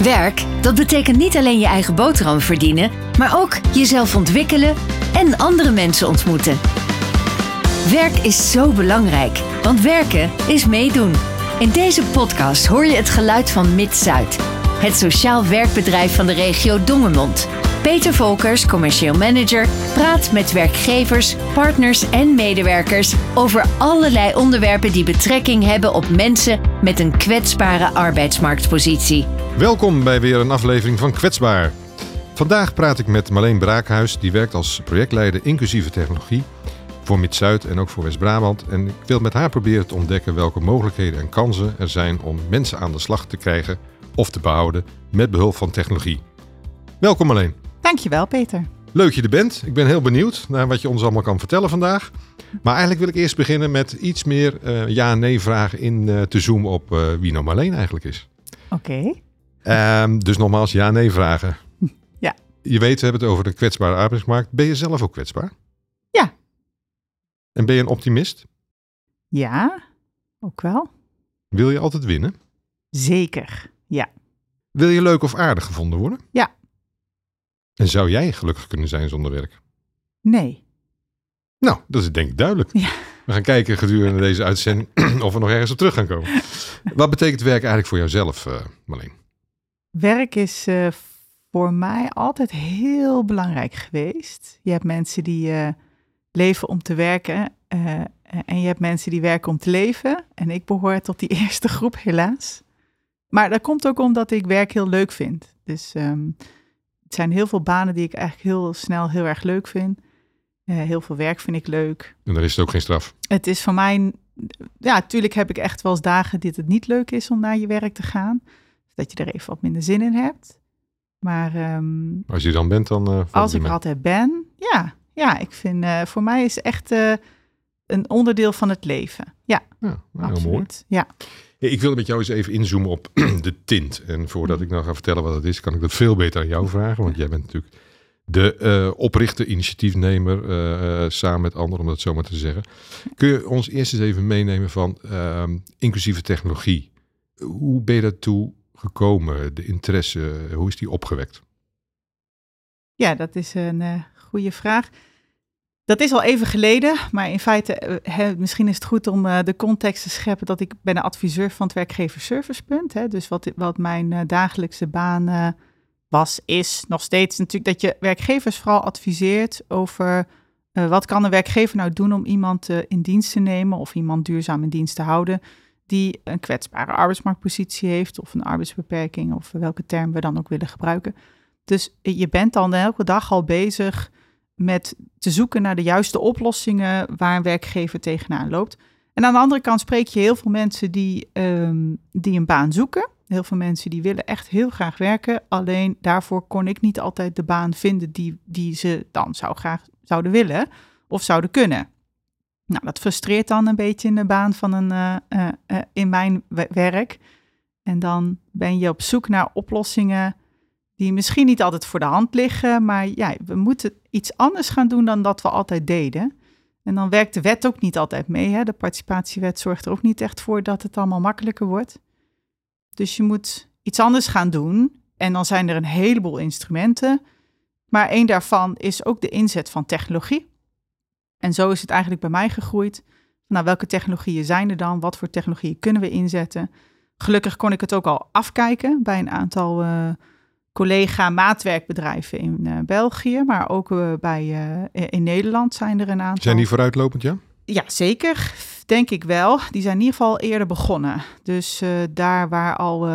Werk, dat betekent niet alleen je eigen boterham verdienen, maar ook jezelf ontwikkelen en andere mensen ontmoeten. Werk is zo belangrijk, want werken is meedoen. In deze podcast hoor je het geluid van Mid-Zuid, het sociaal werkbedrijf van de regio Dongemond. Peter Volkers, commercieel manager, praat met werkgevers, partners en medewerkers over allerlei onderwerpen die betrekking hebben op mensen met een kwetsbare arbeidsmarktpositie. Welkom bij weer een aflevering van Kwetsbaar. Vandaag praat ik met Marleen Braakhuis, die werkt als projectleider inclusieve technologie voor Mid-Zuid en ook voor West-Brabant. En ik wil met haar proberen te ontdekken welke mogelijkheden en kansen er zijn om mensen aan de slag te krijgen of te behouden met behulp van technologie. Welkom Marleen. Dankjewel, Peter. Leuk dat je er bent. Ik ben heel benieuwd naar wat je ons allemaal kan vertellen vandaag. Maar eigenlijk wil ik eerst beginnen met iets meer uh, ja-nee vragen in uh, te zoomen op uh, wie nou Marleen eigenlijk is. Oké. Okay. Um, dus nogmaals ja-nee vragen. Ja. Je weet, we hebben het over de kwetsbare arbeidsmarkt. Ben je zelf ook kwetsbaar? Ja. En ben je een optimist? Ja, ook wel. Wil je altijd winnen? Zeker, ja. Wil je leuk of aardig gevonden worden? Ja. En zou jij gelukkig kunnen zijn zonder werk? Nee. Nou, dat is denk ik duidelijk. Ja. We gaan kijken gedurende deze uitzending of we nog ergens op terug gaan komen. Wat betekent werk eigenlijk voor jouzelf, uh, Marleen? Werk is uh, voor mij altijd heel belangrijk geweest. Je hebt mensen die uh, leven om te werken en je hebt mensen die werken om te leven. En ik behoor tot die eerste groep, helaas. Maar dat komt ook omdat ik werk heel leuk vind. Dus um, het zijn heel veel banen die ik eigenlijk heel snel heel erg leuk vind. Uh, heel veel werk vind ik leuk. En dan is het ook geen straf. Het is voor mij, ja, natuurlijk heb ik echt wel eens dagen dat het niet leuk is om naar je werk te gaan. Dat je er even wat minder zin in hebt. Maar um, als je dan bent, dan. Uh, als ik er altijd ben, ja, ja, ik vind uh, voor mij is echt een onderdeel van het leven. Ja, ja nou, absoluut. Mooi. Ja. Ik wil met jou eens even inzoomen op de tint. En voordat ik nou ga vertellen wat het is, kan ik dat veel beter aan jou vragen. Want jij bent natuurlijk de uh, oprichter, initiatiefnemer, uh, uh, samen met anderen, om dat zo maar te zeggen. Kun je ons eerst eens even meenemen van ehm, inclusieve technologie? Hoe ben je daartoe gekomen? De interesse, hoe is die opgewekt? Ja, dat is een goede vraag. Dat is al even geleden, maar in feite, uh, misschien is het goed om uh, de context te scheppen dat ik ben een adviseur van het werkgeverservicepunt. Hè, dus wat, wat mijn uh, dagelijkse baan was, is nog steeds natuurlijk dat je werkgevers vooral adviseert over wat kan een werkgever nou doen om iemand in dienst te nemen of iemand duurzaam in dienst te houden die een kwetsbare arbeidsmarktpositie heeft of een arbeidsbeperking of welke term we dan ook willen gebruiken. Dus je bent dan elke dag al bezig met te zoeken naar de juiste oplossingen waar een werkgever tegenaan loopt. En aan de andere kant spreek je heel veel mensen die, um, die een baan zoeken. Heel veel mensen die willen echt heel graag werken. Alleen daarvoor kon ik niet altijd de baan vinden die, die ze dan zou graag zouden willen of zouden kunnen. Nou, dat frustreert dan een beetje in de baan van een, uh, uh, uh, in mijn werk. En dan ben je op zoek naar oplossingen die misschien niet altijd voor de hand liggen, maar ja, we moeten iets anders gaan doen dan dat we altijd deden. En dan werkt de wet ook niet altijd mee. Hè? De participatiewet zorgt er ook niet echt voor dat het allemaal makkelijker wordt. Dus je moet iets anders gaan doen. En dan zijn er een heleboel instrumenten. Maar één daarvan is ook de inzet van technologie. En zo is het eigenlijk bij mij gegroeid. Nou, welke technologieën zijn er dan? Wat voor technologieën kunnen we inzetten? Gelukkig kon ik het ook al afkijken bij een aantal uh, collega-maatwerkbedrijven in uh, België, maar ook uh, bij, uh, in Nederland zijn er een aantal. Zijn die vooruitlopend, ja? Ja, zeker. Denk ik wel. Die zijn in ieder geval eerder begonnen. Dus daar waar al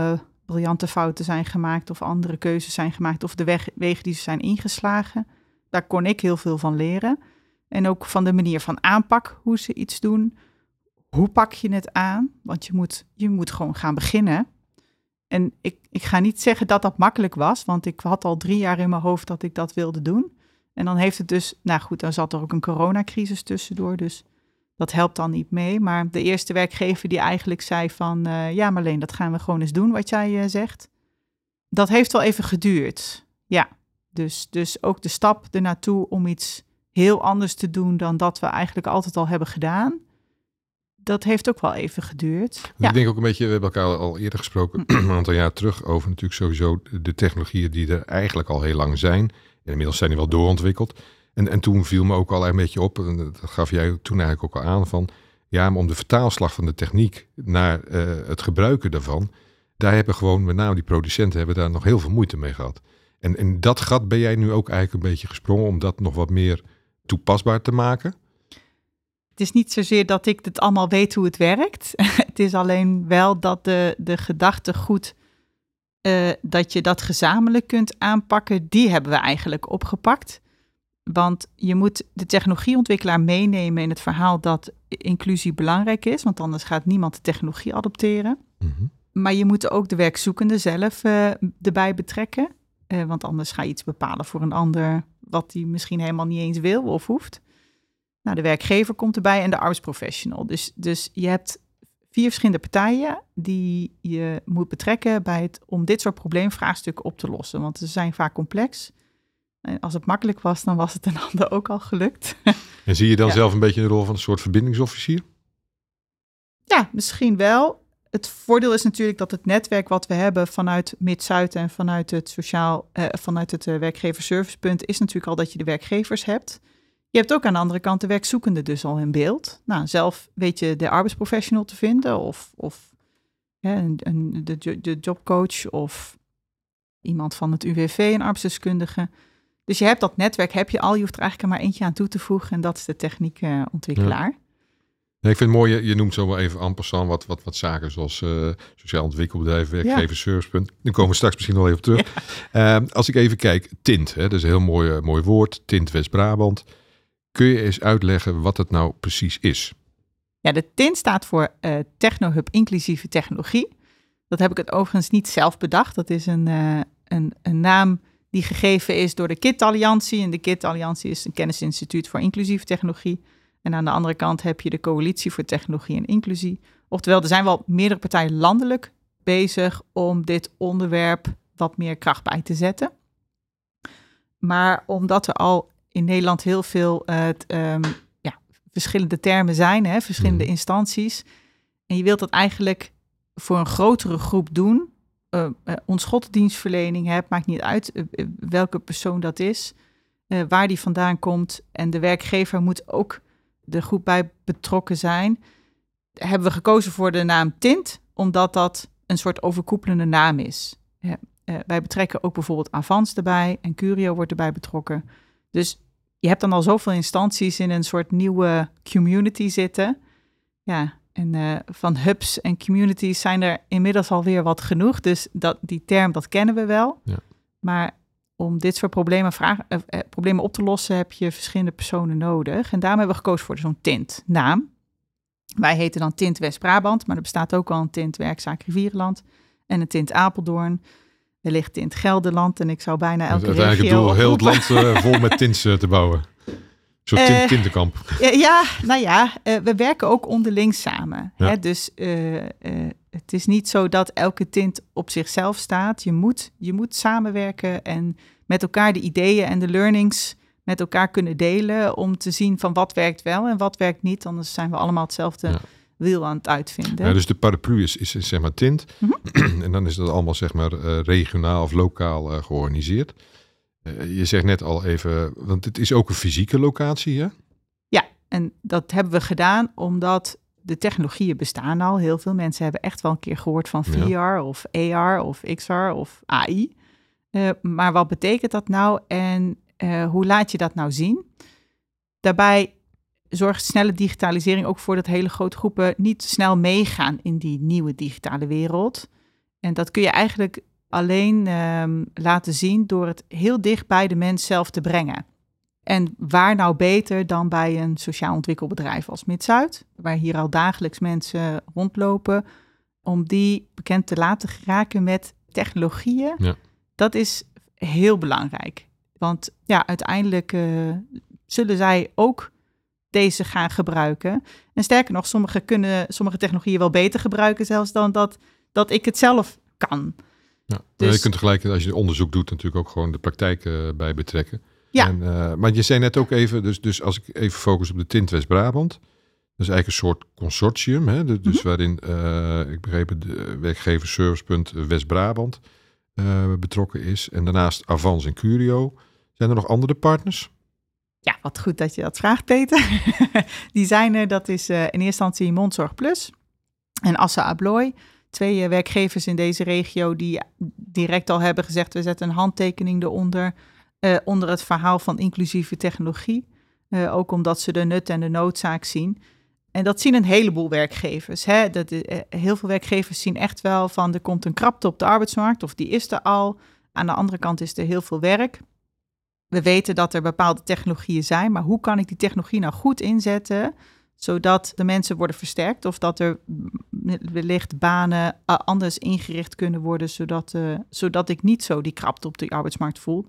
briljante fouten zijn gemaakt of andere keuzes zijn gemaakt of de weg, wegen die ze zijn ingeslagen, daar kon ik heel veel van leren. En ook van de manier van aanpak, hoe ze iets doen. Hoe pak je het aan? Want je moet, je moet gewoon gaan beginnen. En ik, ik ga niet zeggen dat dat makkelijk was, want ik had al drie jaar in mijn hoofd dat ik dat wilde doen. En dan heeft het dus, nou goed, dan zat er ook een coronacrisis tussendoor, dus dat helpt dan niet mee. Maar de eerste werkgever die eigenlijk zei van, uh, ja Marleen, dat gaan we gewoon eens doen wat jij uh, zegt. Dat heeft wel even geduurd, ja. Dus, dus ook de stap ernaartoe om iets heel anders te doen dan dat we eigenlijk altijd al hebben gedaan dat heeft ook wel even geduurd. Ik denk ook een beetje, we hebben elkaar al eerder gesproken, een aantal jaar terug, over natuurlijk sowieso de technologieën die er eigenlijk al heel lang zijn. En inmiddels zijn die wel doorontwikkeld. En, en toen viel me ook al een beetje op, en dat gaf jij toen eigenlijk ook al aan, van ja, maar om de vertaalslag van de techniek naar uh, het gebruiken daarvan, daar hebben gewoon met name die producenten hebben daar nog heel veel moeite mee gehad. En in dat gat ben jij nu ook eigenlijk een beetje gesprongen om dat nog wat meer toepasbaar te maken. Het is niet zozeer dat ik het allemaal weet hoe het werkt. het is alleen wel dat de, de gedachte goed uh, dat je dat gezamenlijk kunt aanpakken, die hebben we eigenlijk opgepakt. Want je moet de technologieontwikkelaar meenemen in het verhaal dat inclusie belangrijk is, want anders gaat niemand de technologie adopteren. Mm Maar je moet ook de werkzoekende zelf uh, erbij betrekken, uh, want anders ga je iets bepalen voor een ander wat die misschien helemaal niet eens wil of hoeft. Nou, de werkgever komt erbij en de arbeidsprofessional. Dus, dus je hebt vier verschillende partijen die je moet betrekken bij het, om dit soort probleemvraagstukken op te lossen. Want ze zijn vaak complex. En als het makkelijk was, dan was het een ander ook al gelukt. En zie je dan zelf een beetje de rol van een soort verbindingsofficier? Ja, misschien wel. Het voordeel is natuurlijk dat het netwerk wat we hebben vanuit Mid-Zuid en vanuit het sociaal, eh, vanuit het uh, werkgeverservicepunt, is natuurlijk al dat je de werkgevers hebt. Je hebt ook aan de andere kant de werkzoekende dus al in beeld. Nou, zelf weet je de arbeidsprofessional te vinden of, of een, een, de, de jobcoach of iemand van het UWV, een arbeidsdeskundige. Dus je hebt dat netwerk, heb je al. Je hoeft er eigenlijk maar eentje aan toe te voegen en dat is de techniekontwikkelaar. Ja. Nee, ik vind het mooi, je, je noemt zomaar even en passant wat, wat, wat zaken zoals uh, sociaal ontwikkelbedrijf, werkgever, ja. Daar komen we straks misschien nog even terug. Ja. Uh, als ik even kijk, Tint, hè, dat is een heel mooi, uh, mooi woord, Tint West-Brabant. Kun je eens uitleggen wat het nou precies is? Ja, de TINT staat voor uh, Technohub Inclusieve Technologie. Dat heb ik het overigens niet zelf bedacht. Dat is een, uh, een, een naam die gegeven is door de KIT Alliantie. En de KIT Alliantie is een kennisinstituut voor inclusieve technologie. En aan de andere kant heb je de Coalitie voor Technologie en Inclusie. Oftewel, er zijn wel meerdere partijen landelijk bezig om dit onderwerp wat meer kracht bij te zetten. Maar omdat er al in Nederland heel veel uh, um, ja, verschillende termen zijn, hè, verschillende mm. instanties. En je wilt dat eigenlijk voor een grotere groep doen. Uh, uh, onschotdienstverlening hebt, maakt niet uit welke persoon dat is, waar die vandaan komt. En de werkgever moet ook de groep bij betrokken zijn. Hebben we gekozen voor de naam Tint, omdat dat een soort overkoepelende naam is. wij betrekken ook bijvoorbeeld Avans erbij en Curio wordt erbij betrokken. Dus je hebt dan al zoveel instanties in een soort nieuwe community zitten. Ja, en uh, van hubs en communities zijn er inmiddels alweer wat genoeg. Dus dat, die term, dat kennen we wel. Ja. Maar om dit soort problemen, vragen, uh, uh, problemen op te lossen, heb je verschillende personen nodig. En daarom hebben we gekozen voor zo'n tint naam. Wij heten dan Tint West-Brabant, maar er bestaat ook al een Tint Werkzaak Rivierenland en een Tint Apeldoorn ligt in het Gelderland en ik zou bijna elke het regio... doel heel het land uh, vol met tints uh, te bouwen. Zo'n uh, tint, tintenkamp. ja, nou ja, we werken ook onderling samen. Ja. Hè? Dus het is niet zo dat elke tint op zichzelf staat. Je moet, je moet samenwerken en met elkaar de ideeën en de learnings met elkaar kunnen delen om te zien van wat werkt wel en wat werkt niet. Anders zijn we allemaal hetzelfde ja wiel aan het uitvinden. Ja, dus de paraplu is, is zeg maar tint. Mm -hmm. en dan is dat allemaal zeg maar uh, regionaal of lokaal uh, georganiseerd. Uh, je zegt net al even, want het is ook een fysieke locatie, hè? Ja, en dat hebben we gedaan omdat de technologieën bestaan al. Heel veel mensen hebben echt wel een keer gehoord van VR ja. of AR of XR of AI. maar wat betekent dat nou en hoe laat je dat nou zien? Daarbij zorgt snelle digitalisering ook voor dat hele grote groepen niet snel meegaan in die nieuwe digitale wereld. En dat kun je eigenlijk alleen um, laten zien door het heel dicht bij de mens zelf te brengen. En waar nou beter dan bij een sociaal ontwikkelbedrijf als Mid-Zuid, waar hier al dagelijks mensen rondlopen, om die bekend te laten geraken met technologieën. Ja. Dat is heel belangrijk. Want ja, uiteindelijk uh, zullen zij ook deze gaan gebruiken. En sterker nog, sommige kunnen sommige technologieën wel beter gebruiken, zelfs dan dat, dat ik het zelf kan. Ja, dus, je kunt tegelijk, als je onderzoek doet, natuurlijk ook gewoon de praktijk uh, bij betrekken. Ja. En, uh, maar je zei net ook even, dus, dus als ik even focus op de Tint West-Brabant, Dat is eigenlijk een soort consortium, hè? dus Mhm. waarin, eh, ik begreep het, de werkgeversservicepunt West-Brabant eh, betrokken is. En daarnaast Avans en Curio. Zijn er nog andere partners? Ja, wat goed dat je dat vraagt, Peter. die zijn er, dat is eh, in eerste instantie Mondzorg Plus en Assa Abloy. Twee eh, werkgevers in deze regio die direct al hebben gezegd... we zetten een handtekening eronder, eh, onder het verhaal van inclusieve technologie. Ook omdat ze de nut en de noodzaak zien. En dat zien een heleboel werkgevers. Hè? Dat, heel veel werkgevers zien echt wel van... er komt een krapte op de arbeidsmarkt of die is er al. Aan de andere kant is er heel veel werk. We weten dat er bepaalde technologieën zijn, maar hoe kan ik die technologie nou goed inzetten, zodat de mensen worden versterkt of dat er wellicht banen uh, anders ingericht kunnen worden, zodat, uh, zodat ik niet zo die krapte op de arbeidsmarkt voel.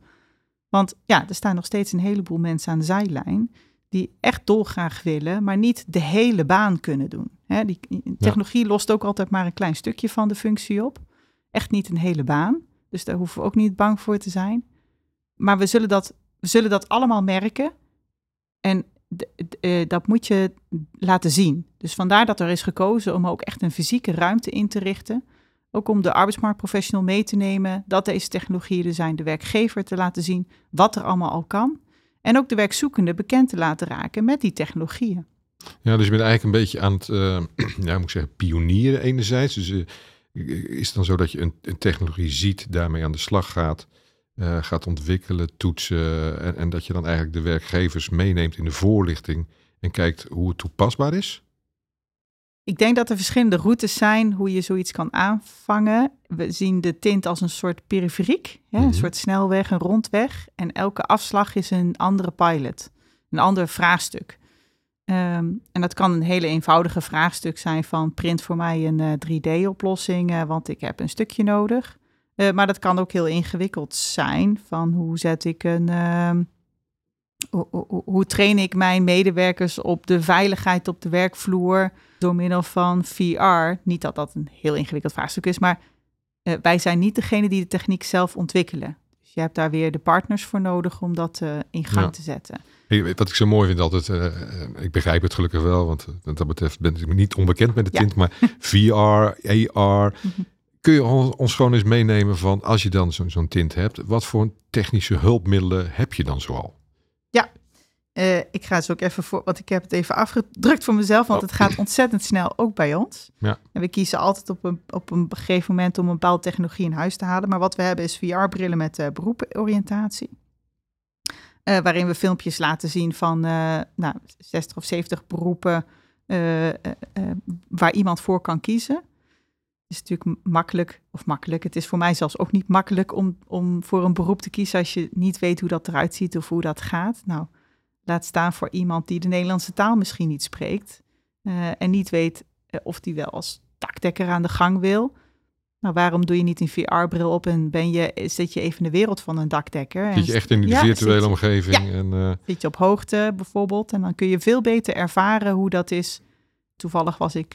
Want ja, er staan nog steeds een heleboel mensen aan de zijlijn die echt dolgraag willen, maar niet de hele baan kunnen doen. Hè, die technologie ja. lost ook altijd maar een klein stukje van de functie op. Echt niet een hele baan. Dus daar hoeven we ook niet bang voor te zijn. Maar we zullen dat, we zullen dat allemaal merken. En uh, dat moet je laten zien. Dus vandaar dat er is gekozen om ook echt een fysieke ruimte in te richten. Ook om de arbeidsmarktprofessional mee te nemen dat deze technologieën er zijn. De werkgever te laten zien wat er allemaal al kan. En ook de werkzoekende bekend te laten raken met die technologieën. Ja, dus je bent eigenlijk een beetje aan het, uh, ja, moet ik zeggen, pionieren enerzijds. Dus uh, is het dan zo dat je een, een technologie ziet, daarmee aan de slag gaat... Uh, gaat ontwikkelen, toetsen. En, en, dat je dan eigenlijk de werkgevers meeneemt in de voorlichting en kijkt hoe het toepasbaar is? Ik denk dat er verschillende routes zijn hoe je zoiets kan aanvangen. We zien de tint als een soort periferiek, hè, een soort snelweg, een rondweg. En elke afslag is een andere pilot, een ander vraagstuk. Um, en dat kan een hele eenvoudige vraagstuk zijn van print voor mij een uh, 3D-oplossing, uh, want ik heb een stukje nodig. Uh, maar dat kan ook heel ingewikkeld zijn. Van hoe zet ik een. Uh, hoe, train ik mijn medewerkers op de veiligheid op de werkvloer door middel van VR? Niet dat dat een heel ingewikkeld vraagstuk is, maar uh, wij zijn niet degene die de techniek zelf ontwikkelen. Dus je hebt daar weer de partners voor nodig om dat uh, in gang ja. te zetten. Hey, wat ik zo mooi vind altijd, uh, ik begrijp het gelukkig wel, want wat dat betreft ben ik niet onbekend met de tint, ja. maar VR, AR. Mm-hmm. Kun je ons gewoon eens meenemen van als je dan zo'n zo tint hebt, wat voor technische hulpmiddelen heb je dan zoal? Ja, uh, ik ga het ook even voor, want ik heb het even afgedrukt voor mezelf, want oh. het gaat ontzettend snel ook bij ons. Ja. En we kiezen altijd op een, op een gegeven moment om een bepaalde technologie in huis te halen. Maar wat we hebben is VR-brillen met uh, beroeporiëntatie. Uh, waarin we filmpjes laten zien van nou, 60 of 70 beroepen waar iemand voor kan kiezen is natuurlijk makkelijk, of makkelijk, het is voor mij zelfs ook niet makkelijk om, om voor een beroep te kiezen als je niet weet hoe dat eruit ziet of hoe dat gaat. Nou, laat staan voor iemand die de Nederlandse taal misschien niet spreekt uh, en niet weet uh, of die wel als dakdekker aan de gang wil. Nou, waarom doe je niet een VR-bril op en ben je, zit je even in de wereld van een dakdekker? Zit je echt in die ja, virtuele omgeving? Ja, en, uh... zit je op hoogte bijvoorbeeld en dan kun je veel beter ervaren hoe dat is. Toevallig was ik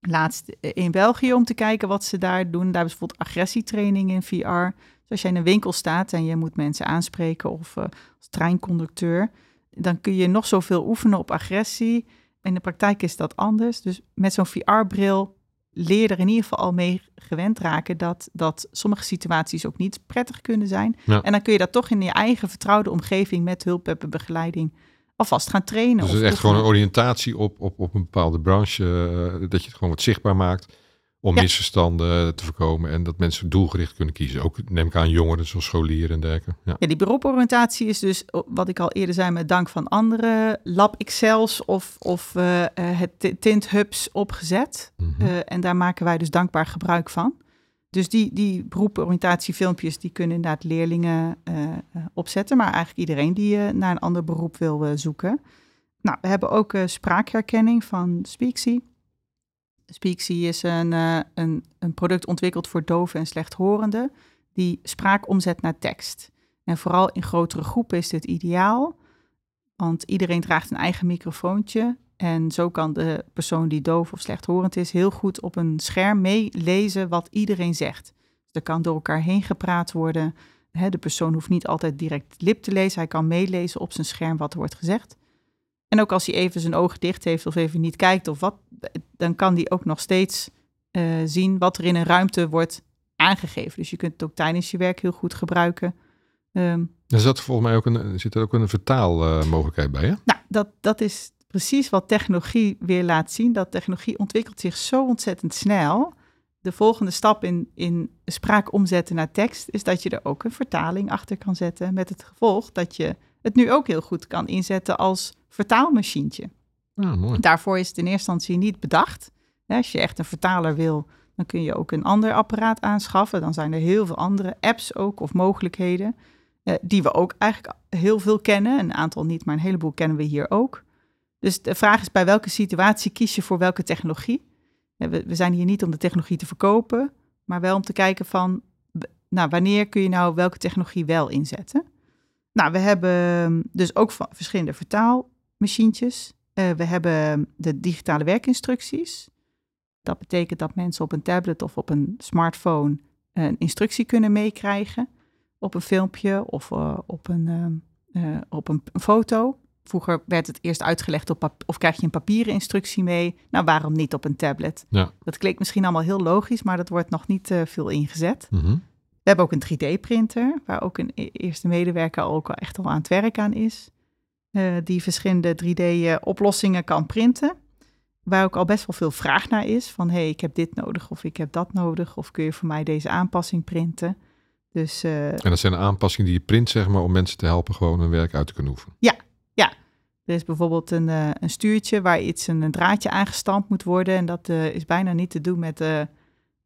laatst in België om te kijken wat ze daar doen. Daar is bijvoorbeeld agressietraining in VR. Dus als jij in een winkel staat en je moet mensen aanspreken of uh, als treinconducteur, dan kun je nog zoveel oefenen op agressie. In de praktijk is dat anders. Dus met zo'n VR-bril leer je er in ieder geval al mee gewend raken dat, dat sommige situaties ook niet prettig kunnen zijn. Ja. En dan kun je dat toch in je eigen vertrouwde omgeving met hulp en begeleiding alvast gaan trainen. Dus het is echt gewoon een oriëntatie op, op, op een bepaalde branche. Uh, dat je het gewoon wat zichtbaar maakt. Om ja. misverstanden te voorkomen. En dat mensen doelgericht kunnen kiezen. Ook neem ik aan jongeren zoals scholieren en dergelijke. Ja. ja, die beroeporiëntatie is dus, wat ik al eerder zei, met dank van andere Lab Excels of, of uh, het Tint Hubs opgezet. Mhm. Uh, en daar maken wij dus dankbaar gebruik van. Dus die, die beroeporiëntatiefilmpjes, die kunnen inderdaad leerlingen uh, opzetten. Maar eigenlijk iedereen die uh, naar een ander beroep wil zoeken. Nou, we hebben ook spraakherkenning van Speaksy. Speaksy is een, een, een product ontwikkeld voor doven en slechthorenden. Die spraak omzet naar tekst. En vooral in grotere groepen is dit ideaal. Want iedereen draagt een eigen microfoontje. En zo kan de persoon die doof of slechthorend is heel goed op een scherm meelezen wat iedereen zegt. Dus er kan door elkaar heen gepraat worden. de persoon hoeft niet altijd direct lip te lezen. Hij kan meelezen op zijn scherm wat er wordt gezegd. En ook als hij even zijn ogen dicht heeft of even niet kijkt of wat, dan kan hij ook nog steeds eh, zien wat er in een ruimte wordt aangegeven. Dus je kunt het ook tijdens je werk heel goed gebruiken. Um, er zat volgens mij ook een, zit er ook een vertaalmogelijkheid bij, hè? Nou, dat, dat is precies wat technologie weer laat zien. Dat technologie ontwikkelt zich zo ontzettend snel. De volgende stap in, in spraak omzetten naar tekst is dat je er ook een vertaling achter kan zetten. Met het gevolg dat je het nu ook heel goed kan inzetten als vertaalmachientje. Ah, mooi. Daarvoor is het in eerste instantie niet bedacht. Als je echt een vertaler wil, dan kun je ook een ander apparaat aanschaffen. Dan zijn er heel veel andere apps ook of mogelijkheden. Eh, die we ook eigenlijk heel veel kennen. Een aantal niet, maar een heleboel kennen we hier ook. Dus de vraag is bij welke situatie kies je voor welke technologie? We, zijn hier niet om de technologie te verkopen, maar wel om te kijken van, nou, wanneer kun je nou welke technologie wel inzetten? Nou, we hebben dus ook verschillende vertaalmachientjes. Uh, we hebben de digitale werkinstructies. Dat betekent dat mensen op een tablet of op een smartphone een instructie kunnen meekrijgen op een filmpje of uh, op, een, uh, op een, foto. Vroeger werd het eerst uitgelegd op of krijg je een papieren instructie mee. Nou, waarom niet op een tablet? Ja. Dat klinkt misschien allemaal heel logisch, maar dat wordt nog niet uh, veel ingezet. Mm -hmm. We hebben ook een 3D-printer, waar ook een e-, eerste medewerker ook echt al aan het werk aan is. die verschillende 3D-oplossingen kan printen waar ook al best wel veel vraag naar is. Van hey, ik heb dit nodig of ik heb dat nodig. Of kun je voor mij deze aanpassing printen? Dus, uh, en dat zijn aanpassingen die je print, zeg maar, om mensen te helpen gewoon hun werk uit te kunnen oefenen. Ja, ja, er is bijvoorbeeld een, eh, een stuurtje waar iets een, draadje aangestampt moet worden. En dat eh, is bijna niet te doen met de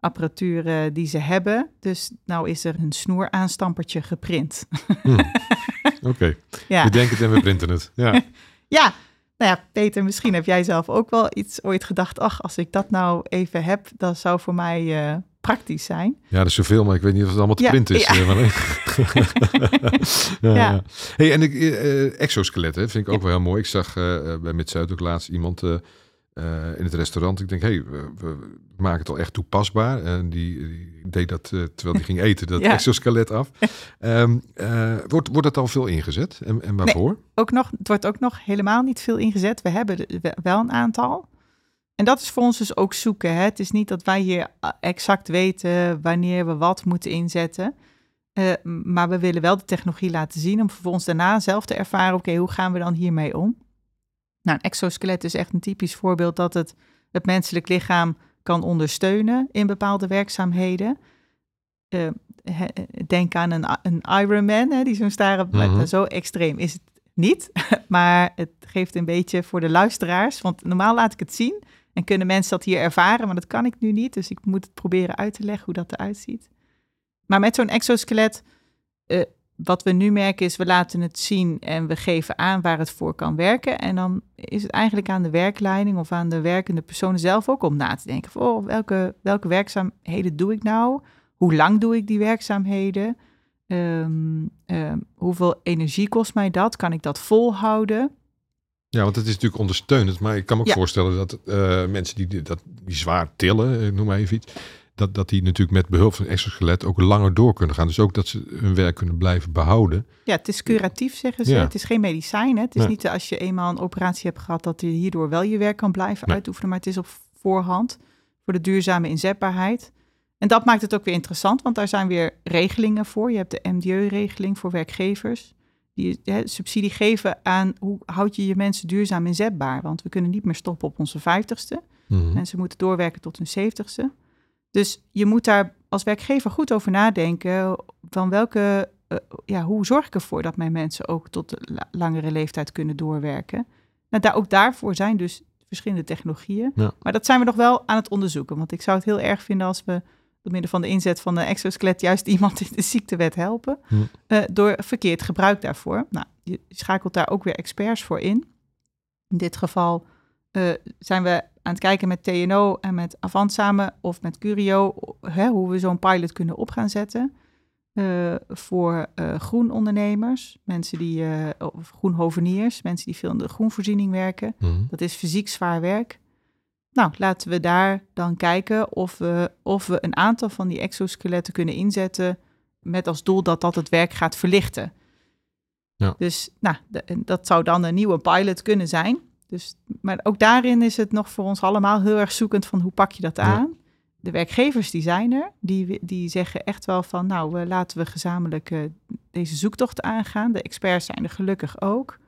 apparatuur die ze hebben. Dus nou is er een snoeraanstampertje geprint. Hm. Oké, ja. we denken het en we printen het. Ja. ja, nou ja, Peter, misschien heb jij zelf ook wel iets ooit gedacht. Ach, als ik dat nou even heb, dan zou voor mij praktisch zijn. Ja, dat is zoveel, maar ik weet niet of het allemaal te ja, printen is. Ja. ja, Ja. ja. Hey, en ik, uh, exoskeletten vind ik ook wel heel mooi. Ik zag uh, bij Mid-Zuid ook laatst iemand uh, in het restaurant. Ik denk, hey, we, we, maken het al echt toepasbaar. En die, die deed dat terwijl die ging eten, dat exoskelet af. Um, wordt, wordt het al veel ingezet? En, en waarvoor? Ook nog, het wordt ook nog helemaal niet veel ingezet. We hebben er wel een aantal. En dat is voor ons dus ook zoeken. Hè? Het is niet dat wij hier exact weten wanneer we wat moeten inzetten. Uh, maar we willen wel de technologie laten zien om vervolgens daarna zelf te ervaren, oké, okay, hoe gaan we dan hiermee om? Nou, een exoskelet is echt een typisch voorbeeld dat het het menselijk lichaam kan ondersteunen in bepaalde werkzaamheden. Uh, denk aan een, een Ironman, hè, die zo'n staren, mm -hmm. zo extreem is het niet. maar het geeft een beetje voor de luisteraars, want normaal laat ik het zien en kunnen mensen dat hier ervaren, maar dat kan ik nu niet. Dus ik moet het proberen uit te leggen hoe dat eruit ziet. Maar met zo'n exoskelet, uh, wat we nu merken is, we laten het zien en we geven aan waar het voor kan werken. En dan is het eigenlijk aan de werkleiding of aan de werkende personen zelf ook om na te denken. Van, oh, welke, welke werkzaamheden doe ik nou? Hoe lang doe ik die werkzaamheden? Um, um, hoeveel energie kost mij dat? Kan ik dat volhouden? Ja, want het is natuurlijk ondersteunend. Maar ik kan me ook ja. voorstellen dat uh, mensen die, dat, die zwaar tillen, ik noem maar even iets, dat, dat die natuurlijk met behulp van exoskelet ook langer door kunnen gaan. Dus ook dat ze hun werk kunnen blijven behouden. Ja, het is curatief, zeggen ze. Ja. Het is geen medicijn. Hè? Het is niet als je eenmaal een operatie hebt gehad, dat je hierdoor wel je werk kan blijven nee. uitoefenen. Maar het is op voorhand voor de duurzame inzetbaarheid. En dat maakt het ook weer interessant, want daar zijn weer regelingen voor. Je hebt de MDU-regeling voor werkgevers. Die hè, subsidie geven aan hoe houd je je mensen duurzaam inzetbaar. Want we kunnen niet meer stoppen op onze vijftigste. Mhm. Mensen moeten doorwerken tot hun zeventigste. Dus je moet daar als werkgever goed over nadenken van welke, uh, ja, hoe zorg ik ervoor dat mijn mensen ook tot de la langere leeftijd kunnen doorwerken. Nou, daar, ook daarvoor zijn dus verschillende technologieën. Ja. Maar dat zijn we nog wel aan het onderzoeken. Want ik zou het heel erg vinden als we door middel van de inzet van een exoskelet juist iemand in de ziektewet helpen. Hm. Uh, door verkeerd gebruik daarvoor. Nou, je schakelt daar ook weer experts voor in. In dit geval uh, zijn we aan het kijken met TNO en met Avant samen of met Curio, hè, hoe we zo'n pilot kunnen op gaan zetten. Uh, voor uh, groenondernemers, mensen die, uh, of groenhoveniers, mensen die veel in de groenvoorziening werken. Mm. Dat is fysiek zwaar werk. Nou, laten we daar dan kijken of we, of we een aantal van die exoskeletten kunnen inzetten met als doel dat dat het werk gaat verlichten. Ja. Dus nou, dat zou dan een nieuwe pilot kunnen zijn. Dus, maar ook daarin is het nog voor ons allemaal heel erg zoekend van hoe pak je dat Ja. aan. De werkgevers die zijn er, die, die zeggen echt wel van nou laten we gezamenlijk eh, deze zoektocht aangaan. De experts zijn er gelukkig ook.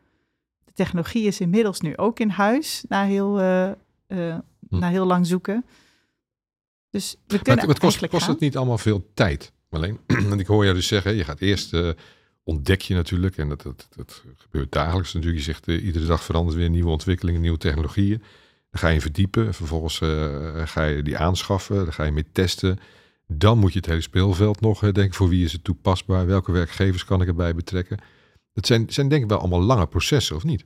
De technologie is inmiddels nu ook in huis na heel, eh, Hm. na heel lang zoeken. Dus we kunnen het, het kost, kost gaan. het niet allemaal veel tijd? Alleen, want ik hoor jou dus zeggen, je gaat eerst eh, ontdek je natuurlijk, en dat, dat, dat gebeurt dagelijks natuurlijk. Je zegt, eh, iedere dag verandert weer nieuwe ontwikkelingen, nieuwe technologieën. Dan ga je verdiepen, vervolgens eh, ga je die aanschaffen, dan ga je mee testen. Dan moet je het hele speelveld nog denken, voor wie is het toepasbaar, welke werkgevers kan ik erbij betrekken. Dat zijn, zijn denk ik wel allemaal lange processen, of niet?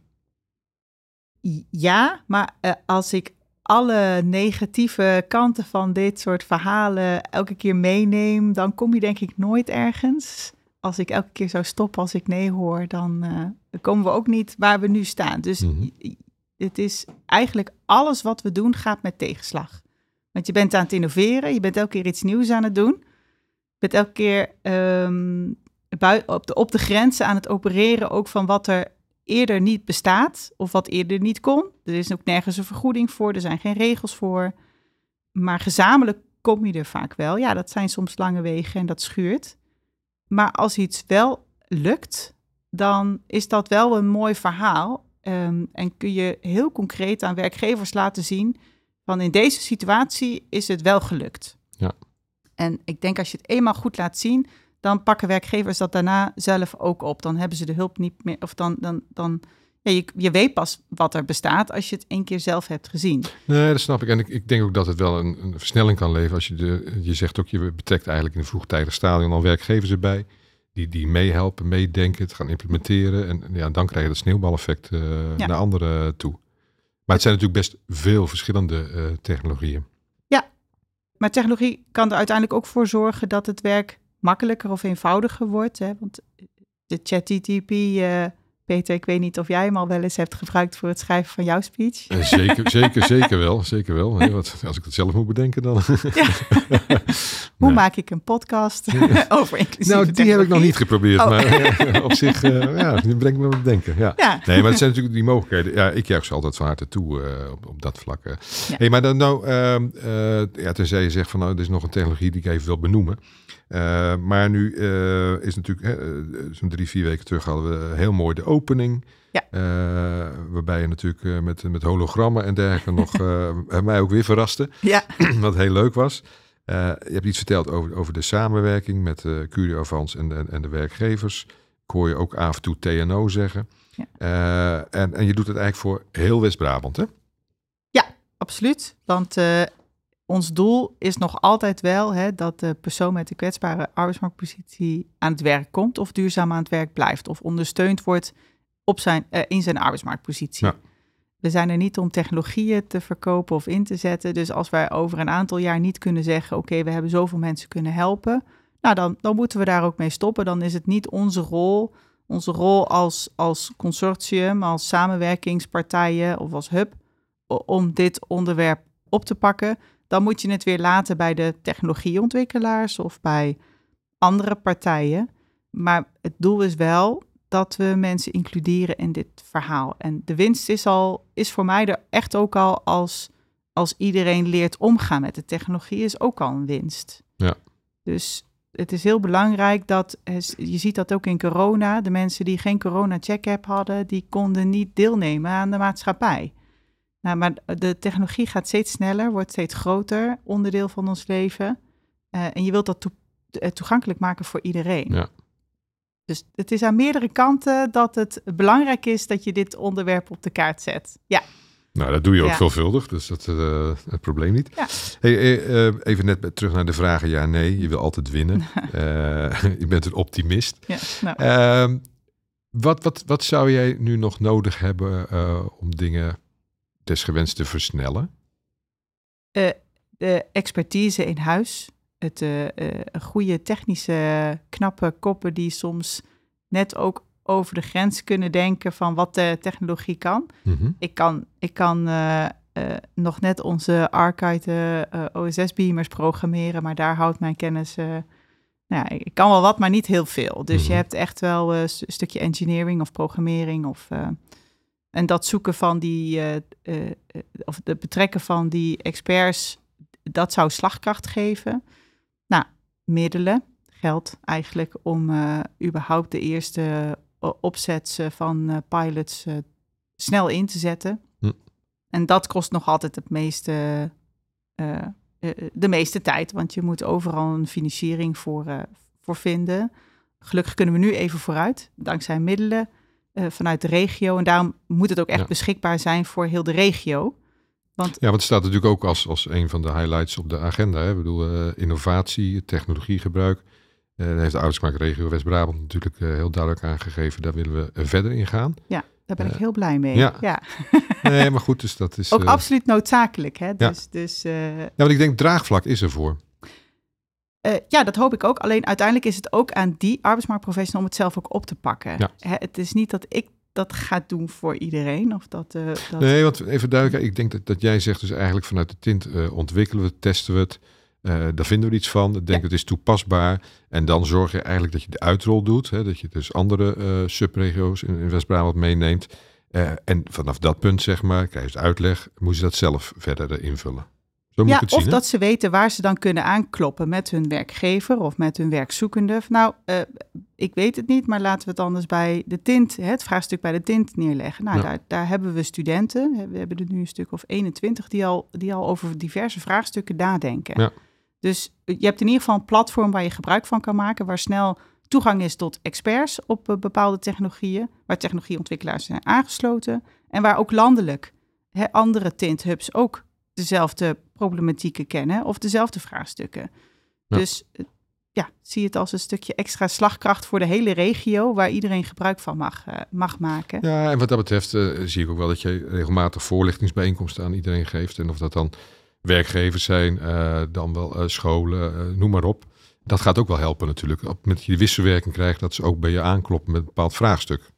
Ja, maar als ik alle negatieve kanten van dit soort verhalen elke keer meeneem, dan kom je denk ik nooit ergens. Als ik elke keer zou stoppen als ik nee hoor, dan eh, dan komen we ook niet waar we nu staan. Dus Mhm. het is eigenlijk alles wat we doen gaat met tegenslag. Want je bent aan het innoveren, je bent elke keer iets nieuws aan het doen. Je bent elke keer ehm, op, de, op de grenzen aan het opereren ook van wat er eerder niet bestaat of wat eerder niet kon. Er is ook nergens een vergoeding voor, er zijn geen regels voor. Maar gezamenlijk kom je er vaak wel. Ja, dat zijn soms lange wegen en dat schuurt. Maar als iets wel lukt, dan is dat wel een mooi verhaal. Ehm, en kun je heel concreet aan werkgevers laten zien van in deze situatie is het wel gelukt. Ja. En ik denk als je het eenmaal goed laat zien, dan pakken werkgevers dat daarna zelf ook op. Dan hebben ze de hulp niet meer, of dan, dan, dan ja, je, je weet pas wat er bestaat als je het één keer zelf hebt gezien. Nee, dat snap ik. En ik, ik denk ook dat het wel een, een versnelling kan leveren. Als je, de, je zegt ook, je betrekt eigenlijk in een vroegtijdig stadium al werkgevers erbij. Die, die meehelpen, meedenken, het gaan implementeren. En ja, dan krijg je dat sneeuwbaleffect eh, Ja. naar anderen toe. Maar het zijn natuurlijk best veel verschillende eh, technologieën. Maar technologie kan er uiteindelijk ook voor zorgen dat het werk makkelijker of eenvoudiger wordt. Hè? Want de ChatGTP, eh Peter, ik weet niet of jij hem al wel eens hebt gebruikt voor het schrijven van jouw speech. Eh, zeker, zeker, zeker wel. Zeker wel. Hè, want als ik het zelf moet bedenken, dan. Ja. Hoe maak ik een podcast over inclusieve Nou, die heb ik nog niet geprobeerd. Oh. Maar eh, op zich, eh, ja, die brengt me op het denken. Ja. Ja, Nee, maar het zijn natuurlijk die mogelijkheden. Ja, ik juich ze altijd van harte toe op, op dat vlak. Hey, maar dan nou, ehm, eh, ja, tenzij je zegt van nou, er is nog een technologie die ik even wil benoemen. Eh, maar nu eh, is natuurlijk, eh, zo'n drie, vier weken terug hadden we heel mooi de opening. Ja. Waarbij je natuurlijk met, met hologrammen en dergelijke nog mij ook weer verraste. ja. Wat heel leuk was. Je hebt iets verteld over, over de samenwerking met Curio Avans en, en, en de werkgevers. Ik hoor je ook af en toe TNO zeggen. Ja. En, en je doet het eigenlijk voor heel West-Brabant, hè? Absoluut, want ons doel is nog altijd wel hè, dat de persoon met de kwetsbare arbeidsmarktpositie aan het werk komt of duurzaam aan het werk blijft of ondersteund wordt op zijn, eh, in zijn arbeidsmarktpositie. Ja. We zijn er niet om technologieën te verkopen of in te zetten. Dus als wij over een aantal jaar niet kunnen zeggen: oké, we hebben zoveel mensen kunnen helpen, nou dan, dan moeten we daar ook mee stoppen. Dan is het niet onze rol, onze rol als, als consortium, als samenwerkingspartijen of als hub om dit onderwerp op te pakken, dan moet je het weer laten bij de technologieontwikkelaars of bij andere partijen. Maar het doel is wel dat we mensen includeren in dit verhaal. En de winst is, al, is voor mij er echt ook al als, als iedereen leert omgaan met de technologie, is ook al een winst. Ja. Dus het is heel belangrijk dat, je ziet dat ook in corona, de mensen die geen corona-check-app hadden, die konden niet deelnemen aan de maatschappij. Nou, maar de technologie gaat steeds sneller, wordt steeds groter, onderdeel van ons leven. Uh, en je wilt dat to toegankelijk maken voor iedereen. Ja. Dus het is aan meerdere kanten dat het belangrijk is dat je dit onderwerp op de kaart zet. Ja. Nou, dat doe je ook Ja. veelvuldig, dus dat is uh, het probleem niet. Ja. Hey, uh, even net terug naar de vragen ja, nee. Je wil altijd winnen. je bent een optimist. Ja, nou. Ehm, wat, wat, wat zou jij nu nog nodig hebben om dingen desgewenst te versnellen? Uh, de expertise in huis. Het uh, goede technische, knappe koppen die soms net ook over de grens kunnen denken van wat de technologie kan. Mm -hmm. Ik kan, ik kan nog net onze Archite OSS-beamers programmeren, maar daar houdt mijn kennis Nou ja, ik kan wel wat, maar niet heel veel. Dus je Mhm. hebt echt wel eh, een stukje engineering of programmering of eh, en dat zoeken van die eh, eh, eh, of het betrekken van die experts, dat zou slagkracht geven. Nou, middelen, geld eigenlijk om überhaupt de eerste opzets eh, van pilots snel in te zetten. Hm. En dat kost nog altijd het meeste, de meeste tijd, want je moet overal een financiering voor, voor vinden. Gelukkig kunnen we nu even vooruit, dankzij middelen eh, vanuit de regio. En daarom moet het ook echt Ja. beschikbaar zijn voor heel de regio. Want Ja, want het staat natuurlijk ook als, als een van de highlights op de agenda. Hè? Ik bedoel, eh, innovatie, technologiegebruik. Eh daar heeft de arbeidsmarktregio West-Brabant natuurlijk heel duidelijk aangegeven. Daar willen we verder in gaan. daar ben ik heel blij mee. ja. ja. Nee, maar goed, dus dat is... Ook absoluut noodzakelijk. Hè? Ja. Dus, dus Ja, want ik denk draagvlak is er Eh, ja, dat hoop ik ook. Alleen uiteindelijk is het ook aan die arbeidsmarktprofessional om het zelf ook op te pakken. Ja. Hè, het is niet dat ik dat ga doen voor iedereen. Of dat, eh, dat... Nee, want even duidelijk. Ik denk dat, dat jij zegt dus eigenlijk vanuit de tint eh, ontwikkelen we het, testen we het. daar vinden we iets van. Ik denk Ja. het is toepasbaar. En dan zorg je eigenlijk dat je de uitrol doet. Hè, dat je dus andere subregio's in, in West-Brabant meeneemt. En vanaf dat punt, zeg maar, krijg je uitleg. Moet je dat zelf verder invullen. Ja, of zien. dat ze weten waar ze dan kunnen aankloppen met hun werkgever of met hun werkzoekende. Nou, eh, ik weet het niet, maar laten we het anders bij de tint, het vraagstuk bij de tint neerleggen. Nou, Ja. daar, daar hebben we studenten, we hebben er nu een stuk of 21, die al, die al over diverse vraagstukken nadenken. Ja. Dus je hebt in ieder geval een platform waar je gebruik van kan maken, waar snel toegang is tot experts op eh, bepaalde technologieën, waar technologieontwikkelaars zijn aangesloten en waar ook landelijk andere tinthubs ook dezelfde problematieken kennen of dezelfde vraagstukken. Ja. Dus eh, ja, zie het als een stukje extra slagkracht voor de hele regio waar iedereen gebruik van mag, eh, mag maken. Ja, en wat dat betreft eh, zie ik ook wel dat je regelmatig voorlichtingsbijeenkomsten aan iedereen geeft. En of dat dan werkgevers zijn, dan wel scholen, noem maar op. Dat gaat ook wel helpen natuurlijk. Op het moment dat je de wisselwerking krijgt, dat ze ook bij je aankloppen met een bepaald vraagstuk.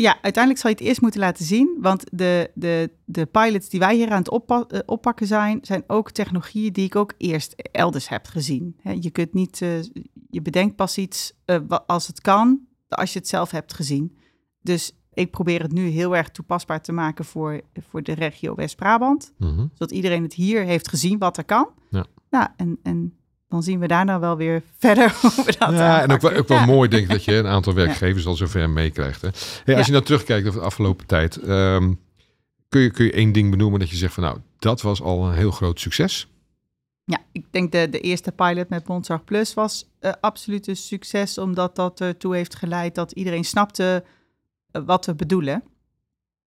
Ja, uiteindelijk zal je het eerst moeten laten zien, want de, de, de pilots die wij hier aan het oppa- eh, oppakken zijn, zijn ook technologieën die ik ook eerst elders heb gezien. Je kunt niet, eh, je bedenkt pas iets eh, als het kan, als je het zelf hebt gezien. Dus ik probeer het nu heel erg toepasbaar te maken voor, voor de regio West-Brabant, Mhm. zodat iedereen het hier heeft gezien wat er kan. Ja. Nou, en, en dan zien we daarna wel weer verder hoe we dat Ja, en ook wel, ook wel Ja. mooi denk ik dat je een aantal werkgevers al zover meekrijgt. Hè. Hey, als je nou terugkijkt over de afgelopen tijd, ehm, kun, je, kun je één ding benoemen dat je zegt van nou, dat was al een heel groot succes. Ja, ik denk de, de eerste pilot met Mondzorg Plus was eh, absoluut een succes, omdat dat ertoe heeft geleid dat iedereen snapte eh, wat we bedoelen.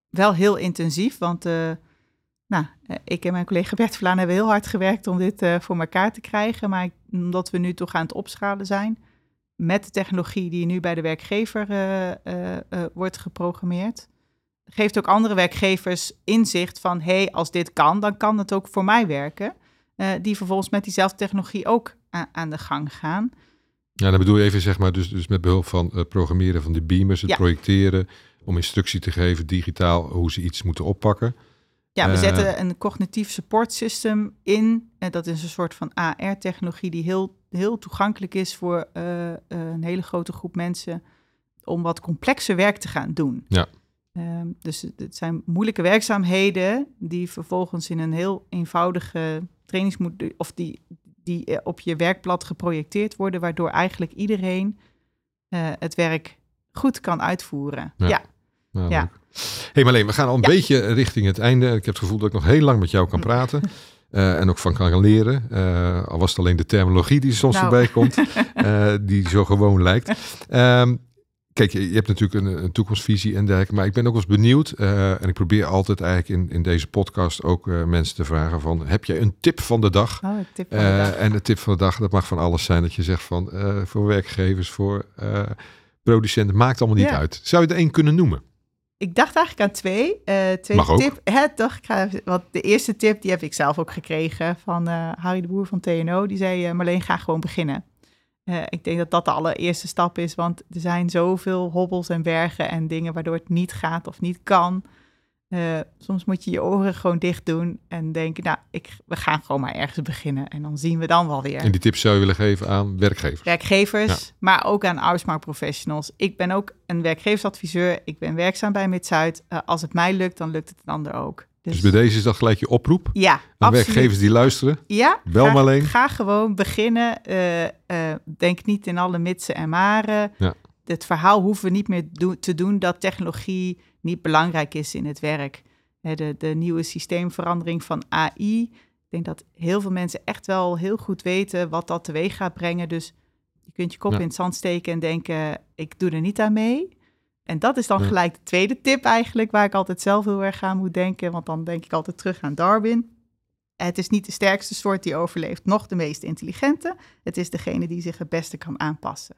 Wel heel intensief, want eh, nou, eh, ik en mijn collega Bert Vlaan hebben heel hard gewerkt om dit eh, voor elkaar te krijgen. Maar omdat we nu toch aan het opschalen zijn met de technologie die nu bij de werkgever eh, wordt geprogrammeerd, geeft ook andere werkgevers inzicht van, hé, hey, als dit kan, dan kan het ook voor mij werken. Die vervolgens met diezelfde technologie ook aan de gang gaan. Ja, dan bedoel je even zeg maar dus, dus met behulp van het programmeren van die beamers, het Ja. projecteren, om instructie te geven digitaal hoe ze iets moeten oppakken. Ja, we Eh. zetten een cognitief support system in. En dat is een soort van AR-technologie die heel, heel toegankelijk is voor eh, eh, een hele grote groep mensen om wat complexer werk te gaan doen. Ja. Ehm, dus het- zijn moeilijke werkzaamheden die vervolgens in een heel eenvoudige trainingsmodule of die, die eh, op je werkblad geprojecteerd worden, waardoor eigenlijk iedereen eh, het werk goed kan uitvoeren. Ja. ja. Nou, Ja. leuk. hey Marleen, we gaan al een Ja. beetje richting het einde. Ik heb het gevoel dat ik nog heel lang met jou kan praten. eh, en ook van kan leren. Eh, al was het alleen de terminologie die soms Nou. voorbij komt. eh, die zo gewoon lijkt. Ehm, kijk, je, hebt natuurlijk een, een toekomstvisie en dergelijke. Maar ik ben ook wel eens benieuwd. en ik probeer altijd eigenlijk in, in deze podcast ook mensen te vragen van... Heb je een tip van de dag? Oh, tip van de dag. en de tip van de dag, dat mag van alles zijn. Dat je zegt van voor werkgevers, voor producenten, maakt allemaal niet Ja. uit. Zou je er één kunnen noemen? Ik dacht eigenlijk aan twee. eh twee tip. Hè, toch? Ik ga want de eerste tip die heb ik zelf ook gekregen van eh, Harry de Boer van TNO. Die zei: eh, Marleen, ga gewoon beginnen. Ik denk dat dat de allereerste stap is, want er zijn zoveel hobbels en bergen en dingen waardoor het niet gaat of niet kan. Uh, soms moet je je oren gewoon dicht doen en denken, nou, ik, we gaan gewoon maar ergens beginnen en dan zien we dan wel weer. En die tips zou je willen geven aan werkgevers? Werkgevers, maar ook aan arbeidsmarktprofessionals. Ik ben ook een werkgeversadviseur, ik ben werkzaam bij Mid-Zuid. Uh, als het mij lukt, dan lukt het een ander ook. Dus, dus, bij deze is dat gelijk je oproep? Ja, Aan absoluut. werkgevers die luisteren? Ja. Bel ga, maar alleen. Ga gewoon beginnen. Uh, denk niet in alle mitsen en maren. Ja. Het verhaal hoeven we niet meer do te doen dat technologie niet belangrijk is in het werk. De, de nieuwe systeemverandering van AI. Ik denk dat heel veel mensen echt wel heel goed weten wat dat teweeg gaat brengen. Dus je kunt je kop in het zand steken en denken, ik doe er niet aan mee. En dat is dan gelijk de tweede tip eigenlijk, waar ik altijd zelf heel erg aan moet denken. Want dan denk ik altijd terug aan Darwin. Het is niet de sterkste soort die overleeft, nog de meest intelligente. Het is degene die zich het beste kan aanpassen.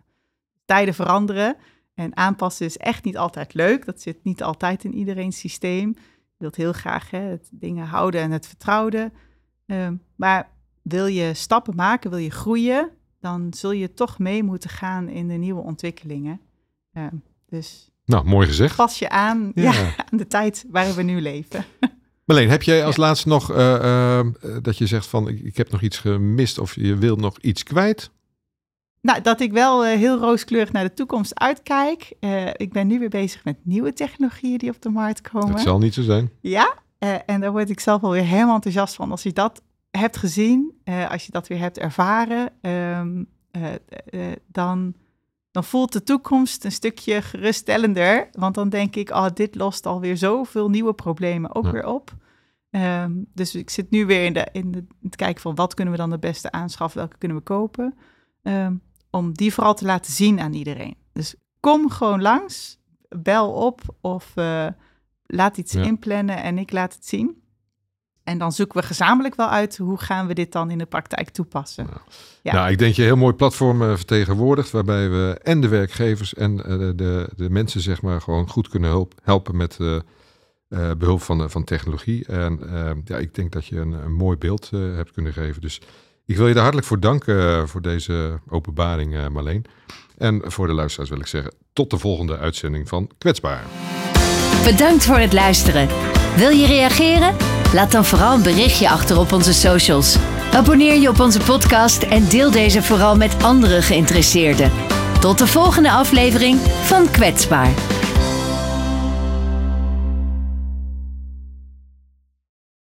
Tijden veranderen en aanpassen is echt niet altijd leuk. Dat zit niet altijd in iedereen's systeem. Je wilt heel graag hè, het dingen houden en het vertrouwen. Ehm, maar wil je stappen maken, wil je groeien, dan zul je toch mee moeten gaan in de nieuwe ontwikkelingen. Ehm, dus nou, mooi gezegd. Pas je aan, ja. aan de tijd waarin we nu leven. Marleen, heb jij als laatste nog uh, uh, dat je zegt van ik, heb nog iets gemist of je wilt nog iets kwijt? Nou, dat ik wel uh, heel rooskleurig naar de toekomst uitkijk. ik ben nu weer bezig met nieuwe technologieën die op de markt komen. Dat zal niet zo zijn. Ja, en daar word ik zelf alweer helemaal enthousiast van. Als je dat hebt gezien, als je dat weer hebt ervaren, um, dan dan voelt de toekomst een stukje geruststellender. Want dan denk ik, oh, dit lost alweer zoveel nieuwe problemen ook weer op. Ehm, dus ik zit nu weer in, de, in, de, in het kijken van wat kunnen we dan de beste aanschaffen, welke kunnen we kopen. Um, om die vooral te laten zien aan iedereen. Dus kom gewoon langs, bel op of uh, laat iets inplannen en ik laat het zien. En dan zoeken we gezamenlijk wel uit hoe gaan we dit dan in de praktijk toepassen. Nou, ja. nou ik denk je een heel mooi platform uh, vertegenwoordigt, waarbij we en de werkgevers en uh, de, de mensen zeg maar gewoon goed kunnen hulp, helpen met uh, behulp van, van technologie. En ja, ik denk dat je een, een mooi beeld hebt kunnen geven. Dus ik wil je daar hartelijk voor danken voor deze openbaring, Marleen. En voor de luisteraars wil ik zeggen, tot de volgende uitzending van Kwetsbaar. Bedankt voor het luisteren. Wil je reageren? Laat dan vooral een berichtje achter op onze socials. Abonneer je op onze podcast en deel deze vooral met andere geïnteresseerden. Tot de volgende aflevering van Kwetsbaar.